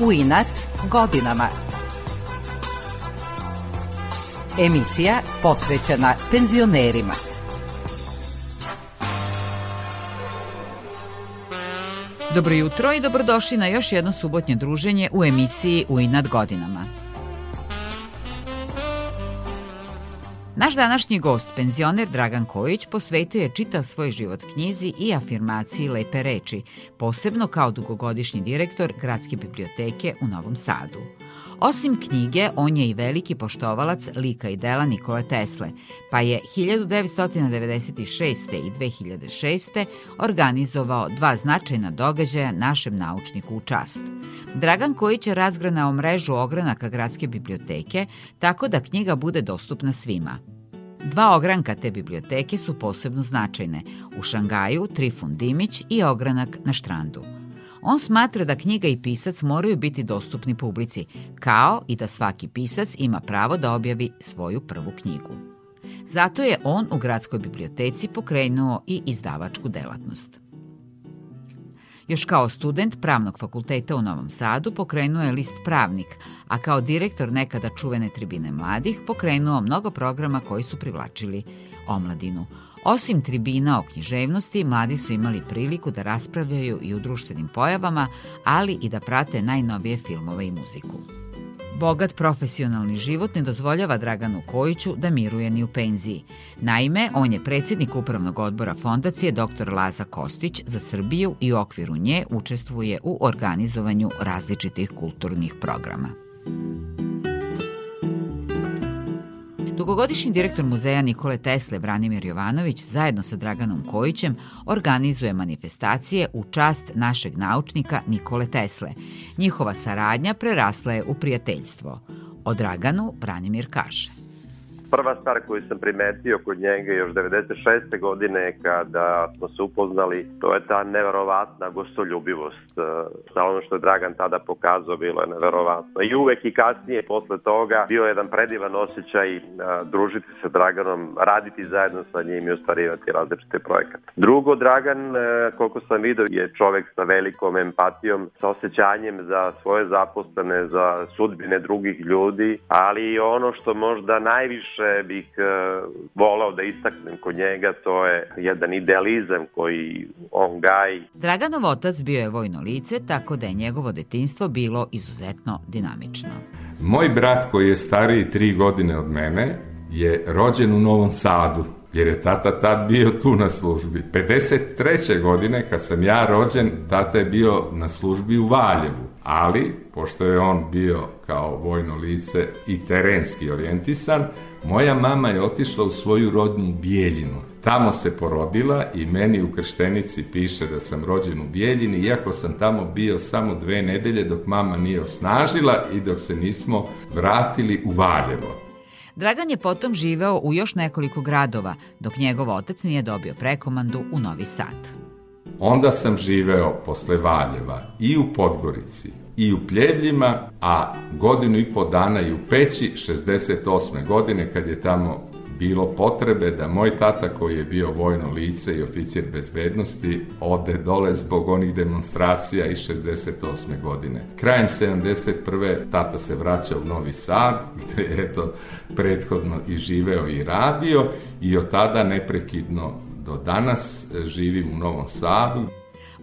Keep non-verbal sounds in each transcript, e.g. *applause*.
U inat godinama. Emisija posvećena penzionerima. Dobro jutro i dobrodošli na još jedno subotnje druženje u emisiji U inat godinama. Naš današnji gost, penzioner Dragan Kojić, posvetio je čitav svoj život knjizi i afirmaciji lepe reči, posebno kao dugogodišnji direktor Gradske biblioteke u Novom Sadu. Osim knjige, on je i veliki poštovalac lika i dela Nikole Tesle, pa je 1996. i 2006. organizovao dva značajna događaja našem naučniku u čast. Dragan Kojić je razgranao mrežu ogranaka Gradske biblioteke, tako da knjiga bude dostupna svima. Dva ogranka te biblioteke su posebno značajne, u Šangaju Trifun Dimić i ogranak na Štrandu – On smatra da knjiga i pisac moraju biti dostupni publici, kao i da svaki pisac ima pravo da objavi svoju prvu knjigu. Zato je on u gradskoj biblioteci pokrenuo i izdavačku delatnost. Još kao student Pravnog fakulteta u Novom Sadu pokrenuo je list Pravnik, a kao direktor nekada čuvene tribine mladih pokrenuo mnogo programa koji su privlačili omladinu. Osim tribina o književnosti, mladi su imali priliku da raspravljaju i o društvenim pojavama, ali i da prate najnovije filmove i muziku. Bogat profesionalni život ne dozvoljava Draganu Kojiću da miruje ni u penziji. Naime, on je predsjednik upravnog odbora fondacije dr. Laza Kostić za Srbiju i u okviru nje učestvuje u organizovanju različitih kulturnih programa. Dugogodišnji direktor muzeja Nikole Tesle Branimir Jovanović zajedno sa Draganom Kojićem organizuje manifestacije u čast našeg naučnika Nikole Tesle. Njihova saradnja prerasla je u prijateljstvo. O Draganu Branimir kaže prva stvar koju sam primetio kod njega još 96. godine kada smo se upoznali, to je ta neverovatna gostoljubivost. Sa ono što je Dragan tada pokazao bilo je neverovatno. I uvek i kasnije posle toga bio je jedan predivan osjećaj družiti se Draganom, raditi zajedno sa njim i ostvarivati različite projekate. Drugo, Dragan, koliko sam vidio, je čovek sa velikom empatijom, sa osjećanjem za svoje zaposlene, za sudbine drugih ljudi, ali ono što možda najviše najviše bih uh, volao da istaknem kod njega, to je jedan idealizam koji on gaji. Draganov otac bio je vojno lice, tako da je njegovo detinstvo bilo izuzetno dinamično. Moj brat koji je stariji tri godine od mene je rođen u Novom Sadu, jer je tata tad bio tu na službi. 53. godine, kad sam ja rođen, tata je bio na službi u Valjevu, ali, pošto je on bio kao vojno lice i terenski orijentisan, moja mama je otišla u svoju rodnu Bijeljinu. Tamo se porodila i meni u krštenici piše da sam rođen u Bijeljini, iako sam tamo bio samo dve nedelje dok mama nije osnažila i dok se nismo vratili u Valjevo. Dragan je potom živeo u još nekoliko gradova, dok njegov otac nije dobio prekomandu u Novi Sad. Onda sam živeo posle Valjeva i u Podgorici i u Pljevljima, a godinu i po dana i u Peći 68. godine kad je tamo bilo potrebe da moj tata koji je bio vojno lice i oficir bezbednosti ode dole zbog onih demonstracija iz 68. godine. Krajem 71. tata se vraća u Novi Sad *laughs* gde je eto prethodno i živeo i radio i od tada neprekidno do danas živim u Novom Sadu.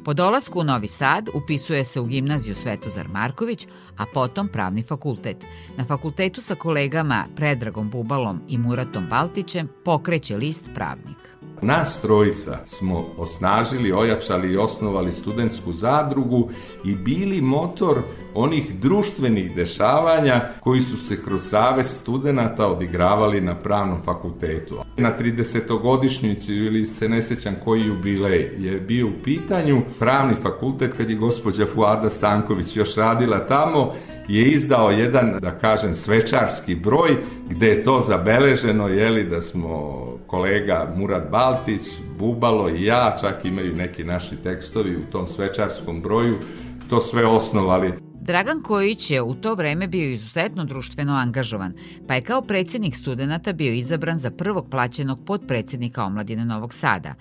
Po dolasku u Novi Sad upisuje se u gimnaziju Svetozar Marković, a potom pravni fakultet. Na fakultetu sa kolegama Predragom Bubalom i Muratom Baltićem pokreće list pravnik. Nas trojica smo osnažili, ojačali i osnovali studentsku zadrugu i bili motor onih društvenih dešavanja koji su se kroz Savez studenta odigravali na pravnom fakultetu. Na 30-godišnjici ili se ne sećam koji jubilej je bio u pitanju, pravni fakultet kad je gospođa Fuada Stanković još radila tamo je izdao jedan, da kažem, svečarski broj gde je to zabeleženo, jeli, da smo kolega Murat Baltić, Bubalo i ja, čak imaju neki naši tekstovi u tom svečarskom broju, to sve osnovali. Dragan Kojić je u to vreme bio izuzetno društveno angažovan, pa je kao predsjednik studenta bio izabran za prvog plaćenog podpredsjednika omladine Novog Sada.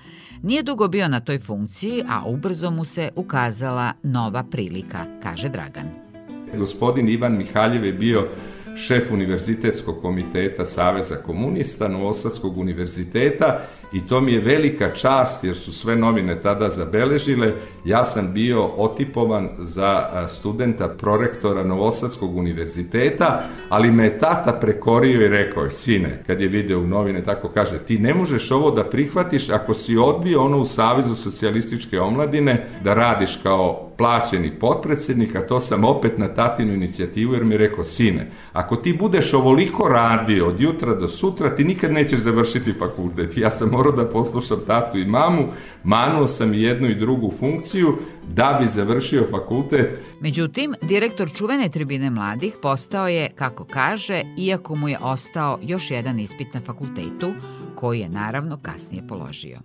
Nije dugo bio na toj funkciji, a ubrzo mu se ukazala nova prilika, kaže Dragan. Gospodin Ivan Mihaljev je bio šef univerzitetskog komiteta Saveza komunista Novosadskog univerziteta i to mi je velika čast jer su sve novine tada zabeležile. Ja sam bio otipovan za studenta prorektora Novosadskog univerziteta, ali me je tata prekorio i rekao je, sine, kad je video u novine, tako kaže, ti ne možeš ovo da prihvatiš ako si odbio ono u Savezu socijalističke omladine da radiš kao plaćeni potpredsednik, a to sam opet na tatinu inicijativu jer mi je rekao, sine, ako ti budeš ovoliko radio od jutra do sutra, ti nikad nećeš završiti fakultet. Ja sam morao da poslušam tatu i mamu, manuo sam i jednu i drugu funkciju da bi završio fakultet. Međutim, direktor čuvene tribine mladih postao je, kako kaže, iako mu je ostao još jedan ispit na fakultetu, koji je naravno kasnije položio.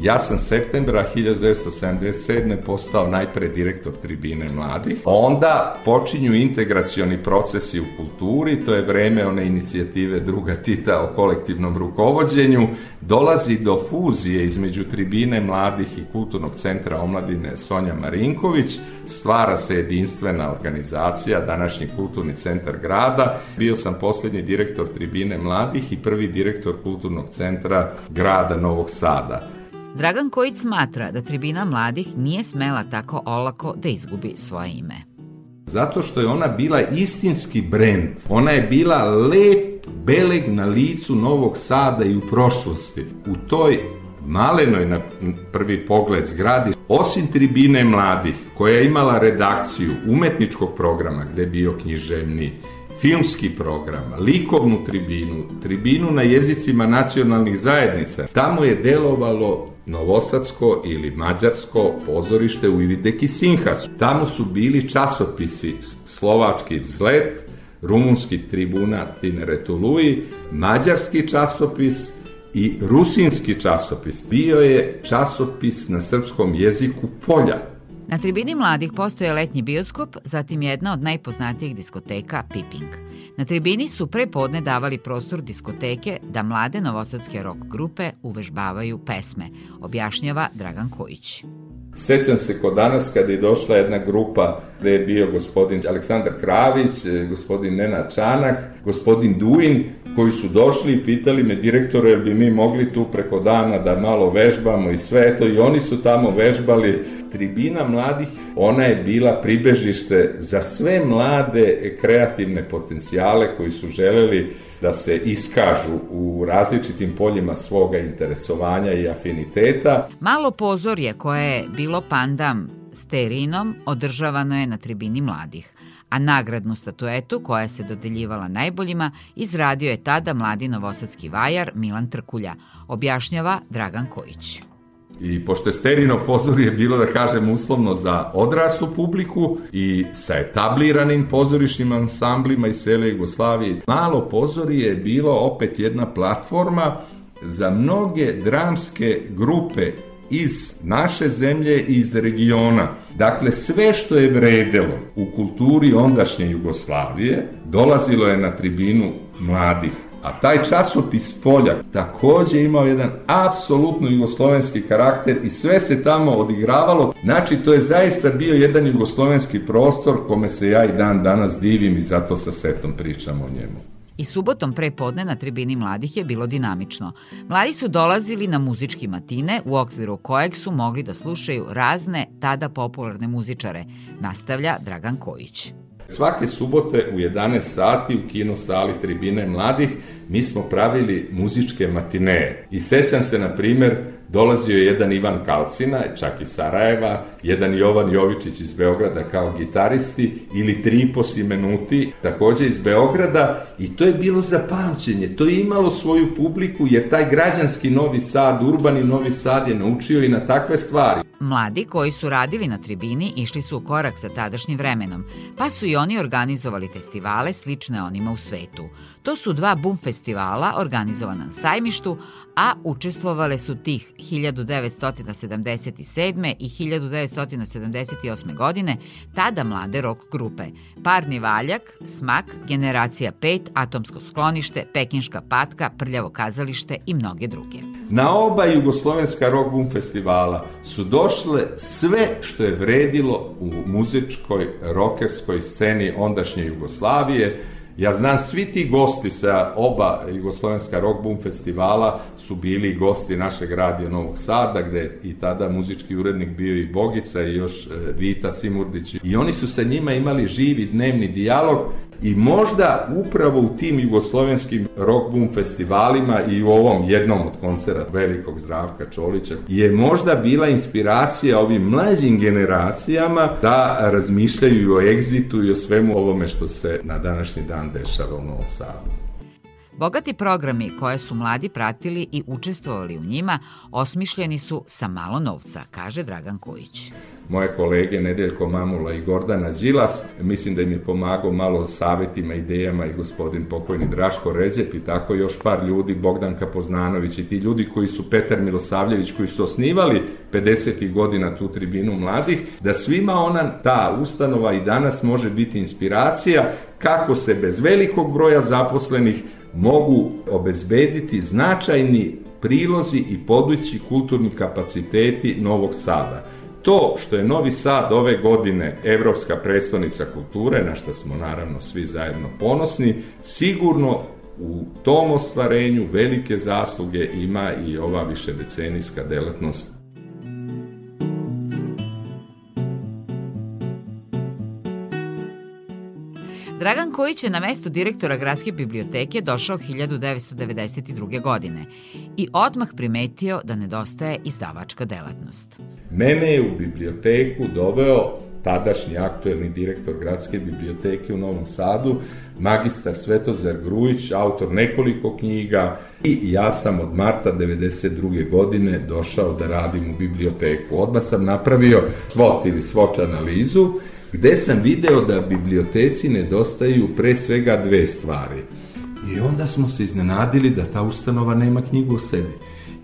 Ja sam septembra 1977. postao najpre direktor tribine mladih. Onda počinju integracioni procesi u kulturi, to je vreme one inicijative druga Tita o kolektivnom rukovodđenju. Dolazi do fuzije između tribine mladih i kulturnog centra omladine Sonja Marinković. Stvara se jedinstvena organizacija, današnji kulturni centar grada. Bio sam poslednji direktor tribine mladih i prvi direktor kulturnog centra grada Novog Sada. Dragan Kojić smatra da tribina mladih nije smela tako olako da izgubi svoje ime. Zato što je ona bila istinski brend. Ona je bila lep beleg na licu Novog Sada i u prošlosti. U toj malenoj na prvi pogled zgradi, osim tribine mladih, koja je imala redakciju umetničkog programa, gde je bio književni, filmski program, likovnu tribinu, tribinu na jezicima nacionalnih zajednica. Tamo je delovalo Novosadsko ili Mađarsko pozorište u Ivideki Sinhasu. Tamo su bili časopisi Slovački vzlet, rumunski tribuna Tineretului, mađarski časopis i rusinski časopis. Bio je časopis na srpskom jeziku Polja. Na tribini mladih postoje letnji bioskop, zatim jedna od najpoznatijih diskoteka Piping. Na tribini su pre podne davali prostor diskoteke da mlade novosadske rock grupe uvežbavaju pesme, objašnjava Dragan Kojić. Sećam se kod danas kada je došla jedna grupa gde je bio gospodin Aleksandar Kravić, gospodin Nena Čanak, gospodin Duin, koji su došli i pitali me direktore, jer bi mi mogli tu preko dana da malo vežbamo i sve to i oni su tamo vežbali. Tribina mladih, ona je bila pribežište za sve mlade kreativne potencijale koji su želeli da se iskažu u različitim poljima svoga interesovanja i afiniteta. Malo pozorje koje je bilo pandam sterinom održavano je na tribini mladih a nagradnu statuetu koja se dodeljivala najboljima izradio je tada mladi novosadski vajar Milan Trkulja, objašnjava Dragan Kojić. I pošto je sterino pozorje bilo, da kažem, uslovno za odraslu publiku i sa etabliranim pozorišnim ansamblima iz cele Jugoslavije, malo pozorje je bilo opet jedna platforma za mnoge dramske grupe iz naše zemlje i iz regiona. Dakle, sve što je vredelo u kulturi ondašnje Jugoslavije dolazilo je na tribinu mladih. A taj časopis Poljak takođe imao jedan apsolutno jugoslovenski karakter i sve se tamo odigravalo. Znači, to je zaista bio jedan jugoslovenski prostor kome se ja i dan danas divim i zato sa setom pričam o njemu. I subotom pre podne na tribini mladih je bilo dinamično. Mladi su dolazili na muzički matine u okviru kojeg su mogli da slušaju razne tada popularne muzičare, nastavlja Dragan Kojić. Svake subote u 11 sati u kino sali Tribine mladih mi smo pravili muzičke matineje. I sećam se, na primer, dolazio je jedan Ivan Kalcina, čak iz Sarajeva, jedan Jovan Jovičić iz Beograda kao gitaristi ili Tripos i Menuti, takođe iz Beograda i to je bilo za pamćenje, to je imalo svoju publiku jer taj građanski Novi Sad, urbani Novi Sad je naučio i na takve stvari. Mladi koji su radili na tribini išli su u korak sa tadašnjim vremenom, pa su i oni organizovali festivale slične onima u svetu. To su dva bum festivala organizovana na sajmištu, a učestvovale su tih 1977. i 1978. godine tada mlade rock grupe Parni valjak, Smak, Generacija 5, Atomsko sklonište, Pekinška patka, Prljavo kazalište i mnoge druge. Na oba jugoslovenska rock boom festivala su došle sve što je vredilo u muzičkoj, rokerskoj sceni ondašnje Jugoslavije, Ja znam, svi ti gosti sa oba Jugoslovenska rock boom festivala su bili gosti našeg radija Novog Sada, gde i tada muzički urednik bio i Bogica i još e, Vita Simurdić. I oni su sa njima imali živi dnevni dijalog I možda upravo u tim jugoslovenskim rock boom festivalima i u ovom jednom od koncera velikog Zdravka Čolića je možda bila inspiracija ovim mlađim generacijama da razmišljaju o egzitu i o svemu ovome što se na današnji dan dešava u Novom Sadu. Bogati programi koje su mladi pratili i učestvovali u njima osmišljeni su sa malo novca, kaže Dragan Kojić moje kolege Nedeljko Mamula i Gordana Đilas. Mislim da im je pomagao malo savjetima, idejama i gospodin pokojni Draško Ređep i tako još par ljudi, Bogdanka Poznanović i ti ljudi koji su Petar Milosavljević koji su osnivali 50. godina tu tribinu mladih, da svima ona, ta ustanova i danas može biti inspiracija kako se bez velikog broja zaposlenih mogu obezbediti značajni prilozi i podući kulturni kapaciteti Novog Sada. To što je Novi Sad ove godine Evropska prestonica kulture, na što smo naravno svi zajedno ponosni, sigurno u tom ostvarenju velike zasluge ima i ova višedecenijska delatnost Dragan Kojić je na mesto direktora Gradske biblioteke došao 1992. godine i odmah primetio da nedostaje izdavačka delatnost. Mene je u biblioteku doveo tadašnji aktuelni direktor Gradske biblioteke u Novom Sadu, magistar Svetozar Grujić, autor nekoliko knjiga i ja sam od marta 92. godine došao da radim u biblioteku. Odmah sam napravio SWOT ili SWOT analizu gde sam video da biblioteci nedostaju pre svega dve stvari. I onda smo se iznenadili da ta ustanova nema knjigu u sebi.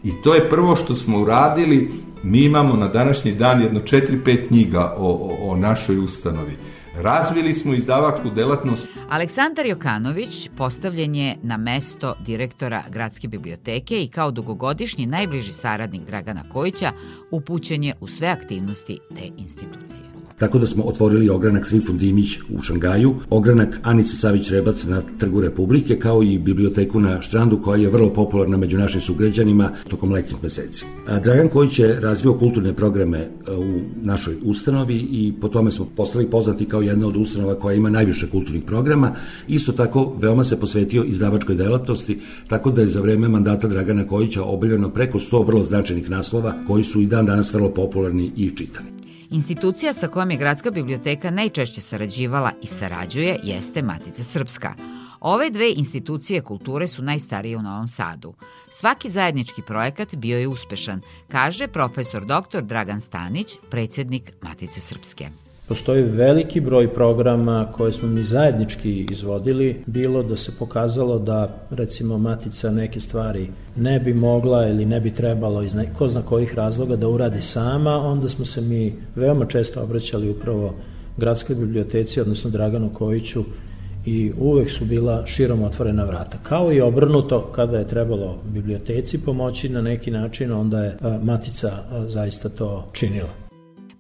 I to je prvo što smo uradili, mi imamo na današnji dan jedno 4-5 knjiga o, o, o našoj ustanovi. Razvili smo izdavačku delatnost. Aleksandar Jokanović postavljen je na mesto direktora Gradske biblioteke i kao dugogodišnji najbliži saradnik Dragana Kojića upućen je u sve aktivnosti te institucije. Tako da smo otvorili ogranak Svinfund Dimić u Šangaju, ogranak Anice Savić-Rebac na Trgu Republike, kao i biblioteku na Štrandu koja je vrlo popularna među našim sugrađanima tokom letnjih meseci. Dragan Kojić je razvio kulturne programe u našoj ustanovi i po tome smo postali poznati kao jedna od ustanova koja ima najviše kulturnih programa. Isto tako, veoma se posvetio izdavačkoj delatnosti, tako da je za vreme mandata Dragana Kojića obiljeno preko 100 vrlo značajnih naslova koji su i dan danas vrlo popularni i čitani. Institucija sa kojom je Gradska biblioteka najčešće sarađivala i sarađuje jeste Matica Srpska. Ove dve institucije kulture su najstarije u Novom Sadu. Svaki zajednički projekat bio je uspešan, kaže profesor dr. Dragan Stanić, predsednik Matice Srpske. Postoji veliki broj programa koje smo mi zajednički izvodili, bilo da se pokazalo da recimo Matica neke stvari ne bi mogla ili ne bi trebalo iz neko zna kojih razloga da uradi sama, onda smo se mi veoma često obraćali upravo Gradskoj biblioteci, odnosno Draganu Kojiću i uvek su bila širom otvorena vrata. Kao i obrnuto, kada je trebalo biblioteci pomoći na neki način, onda je Matica zaista to činila.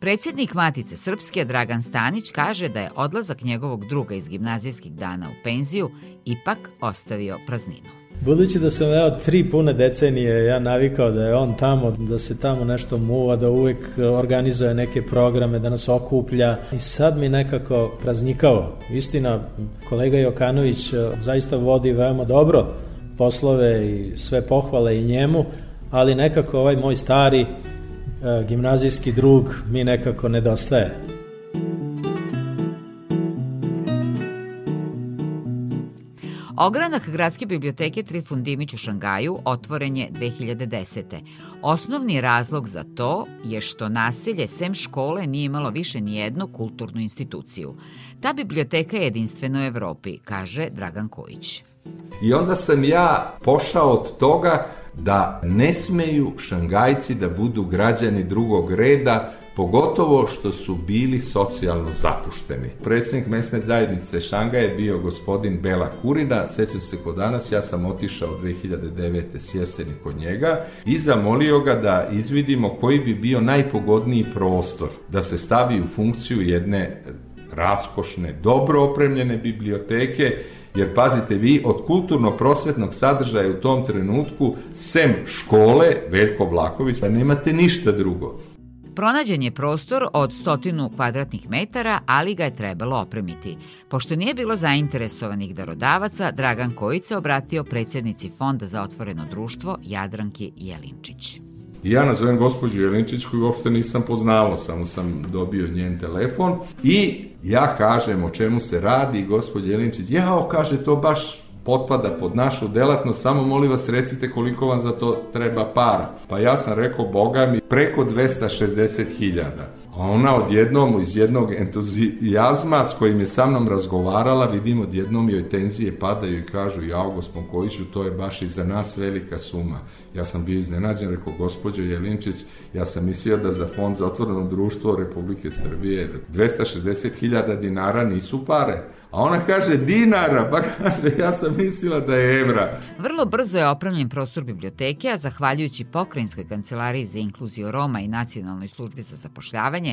Predsjednik Matice Srpske Dragan Stanić kaže da je odlazak njegovog druga iz gimnazijskih dana u penziju ipak ostavio prazninu. Budući da sam evo tri pune decenije ja navikao da je on tamo, da se tamo nešto muva, da uvek organizuje neke programe, da nas okuplja i sad mi nekako praznikao. Istina, kolega Jokanović e, zaista vodi veoma dobro poslove i sve pohvale i njemu, ali nekako ovaj moj stari gimnazijski drug mi nekako nedostaje. Ogranak Gradske biblioteke Trifun Dimić u Šangaju otvoren je 2010. Osnovni razlog za to je što naselje sem škole nije imalo više ni jednu kulturnu instituciju. Ta biblioteka je jedinstvena u Evropi, kaže Dragan Kojić. I onda sam ja pošao od toga da ne smeju šangajci da budu građani drugog reda pogotovo što su bili socijalno zapušteni. Predsednik mesne zajednice Šanga je bio gospodin Bela Kurina, sećam se kod danas, ja sam otišao 2009. s jeseni kod njega i zamolio ga da izvidimo koji bi bio najpogodniji prostor da se stavi u funkciju jedne raskošne, dobro opremljene biblioteke, jer pazite vi, od kulturno-prosvetnog sadržaja u tom trenutku, sem škole, Veljko Vlaković, da nemate ništa drugo. Pronađen je prostor od stotinu kvadratnih metara, ali ga je trebalo opremiti. Pošto nije bilo zainteresovanih darodavaca, Dragan Kojica obratio predsjednici Fonda za otvoreno društvo Jadranki Jelinčić. I ja nazovem gospođu Jelinčić koju uopšte nisam poznavao, samo sam dobio njen telefon i ja kažem o čemu se radi i gospođa Jelinčić, jao, kaže, to baš potpada pod našu delatnost, samo molim vas recite koliko vam za to treba para. Pa ja sam rekao, boga mi, preko 260.000. A ona odjednom iz jednog entuzijazma s kojim je sa mnom razgovarala, vidim odjednom joj tenzije padaju i kažu, jao gospod Kojiću, to je baš i za nas velika suma. Ja sam bio iznenađen, rekao, gospođo Jelinčić, ja sam mislio da za fond za otvoreno društvo Republike Srbije 260.000 dinara nisu pare, A ona kaže dinara, pa kaže ja sam mislila da je evra. Vrlo brzo je opremljen prostor biblioteke, a zahvaljujući Pokrajinskoj kancelariji za inkluziju Roma i Nacionalnoj službi za zapošljavanje,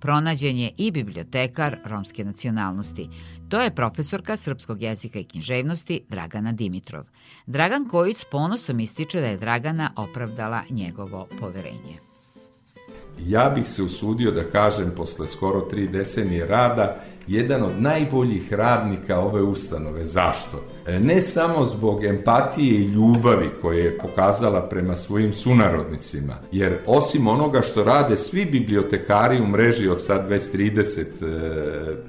pronađen je i bibliotekar romske nacionalnosti. To je profesorka srpskog jezika i književnosti Dragana Dimitrov. Dragan Kojić ponosom ističe da je Dragana opravdala njegovo poverenje. Ja bih se usudio da kažem posle skoro tri decenije rada jedan od najboljih radnika ove ustanove. Zašto? E, ne samo zbog empatije i ljubavi koje je pokazala prema svojim sunarodnicima, jer osim onoga što rade svi bibliotekari u mreži od sad već 30 e,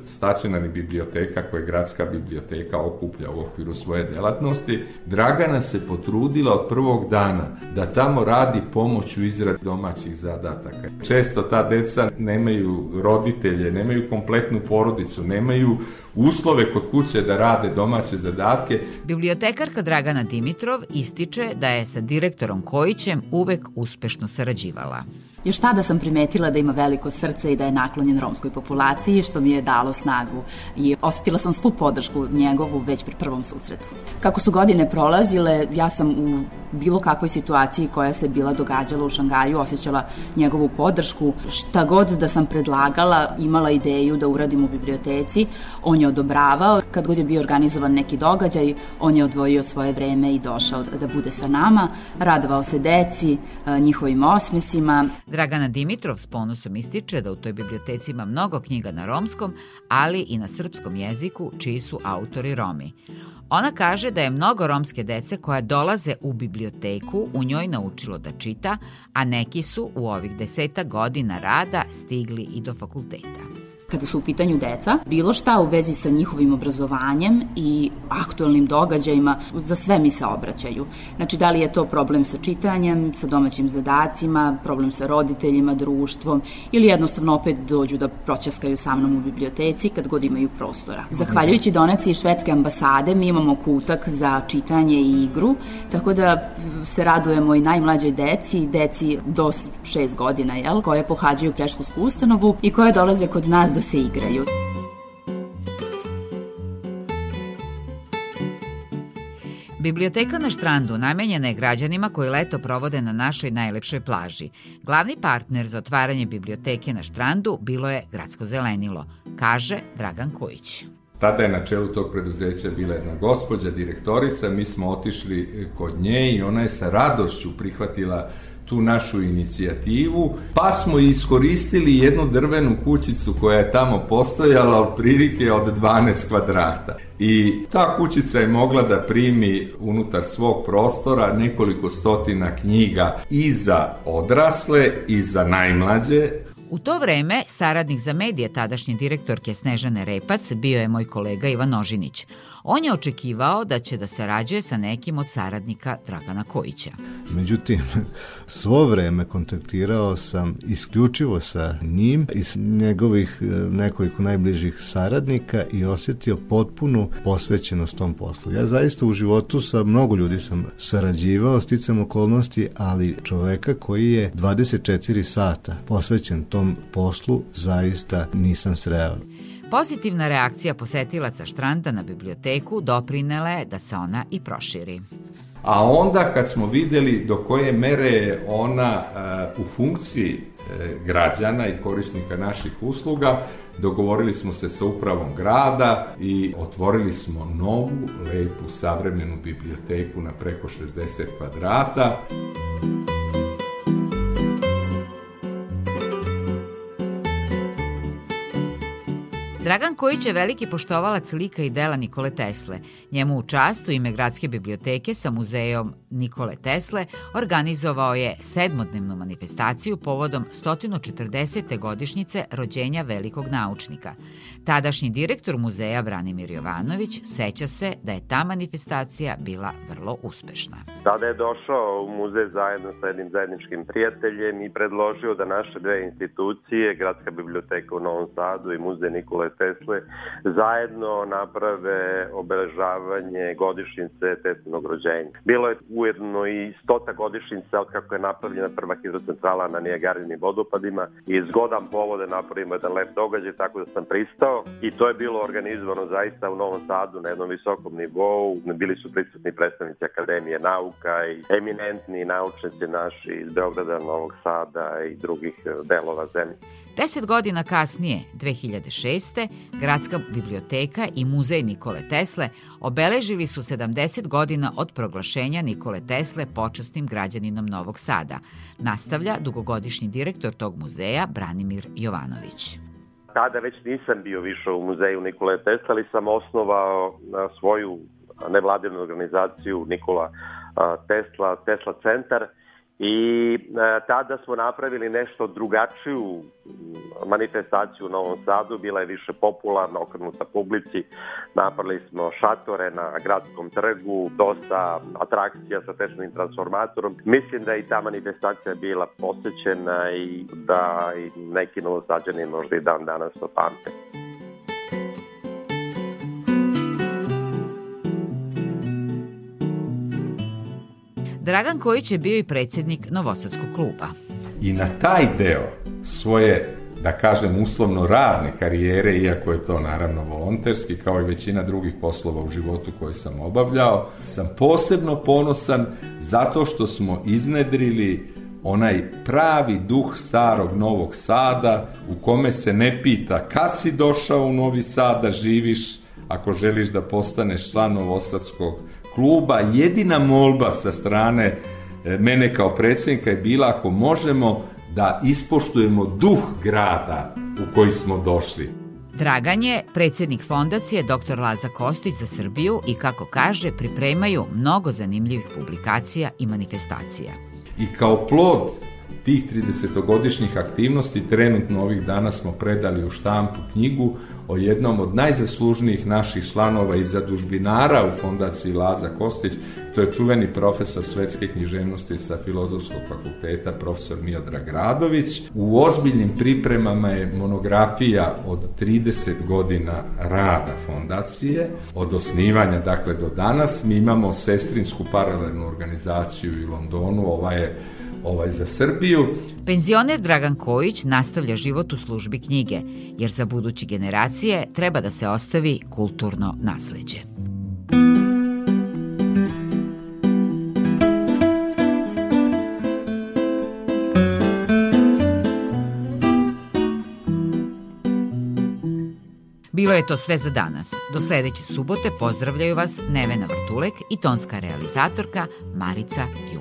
stacionarnih biblioteka koje gradska biblioteka okuplja u okviru svoje delatnosti, Dragana se potrudila od prvog dana da tamo radi pomoć u izradi domaćih zadataka. Često ta deca nemaju roditelje, nemaju kompletnu porodicu, porodicu, nemaju uslove kod kuće da rade domaće zadatke. Bibliotekarka Dragana Dimitrov ističe da je sa direktorom Kojićem uvek uspešno sarađivala. Još tada sam primetila da ima veliko srce i da je naklonjen romskoj populaciji, što mi je dalo snagu i osetila sam svu podršku njegovu već pri prvom susretu. Kako su godine prolazile, ja sam u bilo kakvoj situaciji koja se bila događala u Šangaju osjećala njegovu podršku. Šta god da sam predlagala, imala ideju da uradim u biblioteci, on je odobravao. Kad god je bio organizovan neki događaj, on je odvojio svoje vreme i došao da bude sa nama, radovao se deci, njihovim osmesima. Dragana Dimitrov s ponosom ističe da u toj biblioteci ima mnogo knjiga na romskom, ali i na srpskom jeziku, čiji su autori Romi. Ona kaže da je mnogo romske dece koja dolaze u biblioteku u njoj naučilo da čita, a neki su u ovih deseta godina rada stigli i do fakulteta kada su u pitanju deca, bilo šta u vezi sa njihovim obrazovanjem i aktualnim događajima, za sve mi se obraćaju. Znači, da li je to problem sa čitanjem, sa domaćim zadacima, problem sa roditeljima, društvom, ili jednostavno opet dođu da proćaskaju sa mnom u biblioteci kad god imaju prostora. Zahvaljujući donaciji švedske ambasade, mi imamo kutak za čitanje i igru, tako da se radujemo i najmlađoj deci, deci do 6 godina, jel, koje pohađaju preškolsku ustanovu i koje dolaze kod nas da da se igraju. Biblioteka na Štrandu namenjena je građanima koji leto provode na našoj najlepšoj plaži. Glavni partner za otvaranje biblioteke na Štrandu bilo je Gradsko zelenilo, kaže Dragan Kojić. Tada je na čelu tog preduzeća bila jedna gospođa, direktorica, mi smo otišli kod nje i ona je sa radošću prihvatila tu našu inicijativu, pa smo iskoristili jednu drvenu kućicu koja je tamo postojala otprilike od 12 kvadrata. I ta kućica je mogla da primi unutar svog prostora nekoliko stotina knjiga i za odrasle i za najmlađe, U to vreme, saradnik za medije tadašnje direktorke Snežane Repac bio je moj kolega Ivan Ožinić. On je očekivao da će da sarađuje sa nekim od saradnika Dragana Kojića. Međutim, svo vreme kontaktirao sam isključivo sa njim i s njegovih e, nekoliko najbližih saradnika i osetio potpunu posvećenost tom poslu. Ja zaista u životu sa mnogo ljudi sam sarađivao, sticam okolnosti, ali čoveka koji je 24 sata posvećen tom tom poslu zaista nisam sreo. Pozitivna reakcija posetilaca Štranda na biblioteku doprinela je da se ona i proširi. A onda kad smo videli do koje mere je ona uh, u funkciji uh, građana i korisnika naših usluga, dogovorili smo se sa upravom grada i otvorili smo novu, lepu, savremenu biblioteku na preko 60 kvadrata. Dragan Kojić je veliki poštovalac lika i dela Nikole Tesle. Njemu u čast u ime Gradske biblioteke sa muzejom Nikole Tesle organizovao je sedmodnevnu manifestaciju povodom 140. godišnjice rođenja velikog naučnika. Tadašnji direktor muzeja Branimir Jovanović seća se da je ta manifestacija bila vrlo uspešna. Tada je došao u muzej zajedno sa jednim zajedničkim prijateljem i predložio da naše dve institucije, Gradska biblioteka u Novom Sadu i muzej Nikole Tesle, zajedno naprave obeležavanje godišnjice Teslinog rođenja. Bilo je ujedno i stota godišnjica od kako je napravljena prva hidrocentrala na Nijagarinim vodopadima i zgodan povode napravimo jedan lep događaj, tako da sam pristao i to je bilo organizovano zaista u Novom Sadu na jednom visokom nivou. Bili su prisutni predstavnici Akademije nauka i eminentni naučnici naši iz Beograda, Novog Sada i drugih delova zemlje. Deset godina kasnije, 2006. Gradska biblioteka i muzej Nikole Tesle obeležili su 70 godina od proglašenja Nikole Tesle počasnim građaninom Novog Sada, nastavlja dugogodišnji direktor tog muzeja Branimir Jovanović. Tada već nisam bio više u muzeju Nikole Tesla, ali sam osnovao svoju nevladinu organizaciju Nikola Tesla, Tesla centar – I e, tada smo napravili nešto drugačiju manifestaciju u Novom Sadu, bila je više popularna, okrenuta publici. Napravili smo šatore na gradskom trgu, dosta atrakcija sa tečnim transformatorom. Mislim da i ta manifestacija bila posećena i da i neki novosađani možda i dan danas to pamte. Dragan Kojić je bio i predsjednik Novosadskog kluba. I na taj deo svoje da kažem uslovno radne karijere, iako je to naravno volonterski, kao i većina drugih poslova u životu koje sam obavljao, sam posebno ponosan zato što smo iznedrili onaj pravi duh starog Novog Sada u kome se ne pita kad si došao u Novi Sad da živiš ako želiš da postaneš član Novosadskog kluba jedina molba sa strane e, mene kao predsjednika je bila ako možemo da ispoštujemo duh grada u koji smo došli. Dragan je predsjednik fondacije dr. Laza Kostić za Srbiju i kako kaže pripremaju mnogo zanimljivih publikacija i manifestacija. I kao plod tih 30-godišnjih aktivnosti trenutno ovih dana smo predali u štampu knjigu o jednom od najzaslužnijih naših članova i zadužbinara u fondaciji Laza Kostić, to je čuveni profesor svetske književnosti sa Filozofskog fakulteta, profesor Miodrag Radović. U ozbiljnim pripremama je monografija od 30 godina rada fondacije, od osnivanja dakle do danas. Mi imamo sestrinsku paralelnu organizaciju u Londonu, ova je ovaj za Srbiju. Penzioner Dragan Kojić nastavlja život u službi knjige, jer za buduće generacije treba da se ostavi kulturno nasleđe. Bilo je to sve za danas. Do sledeće subote pozdravljaju vas Nevena Vrtulek i tonska realizatorka Marica Ju.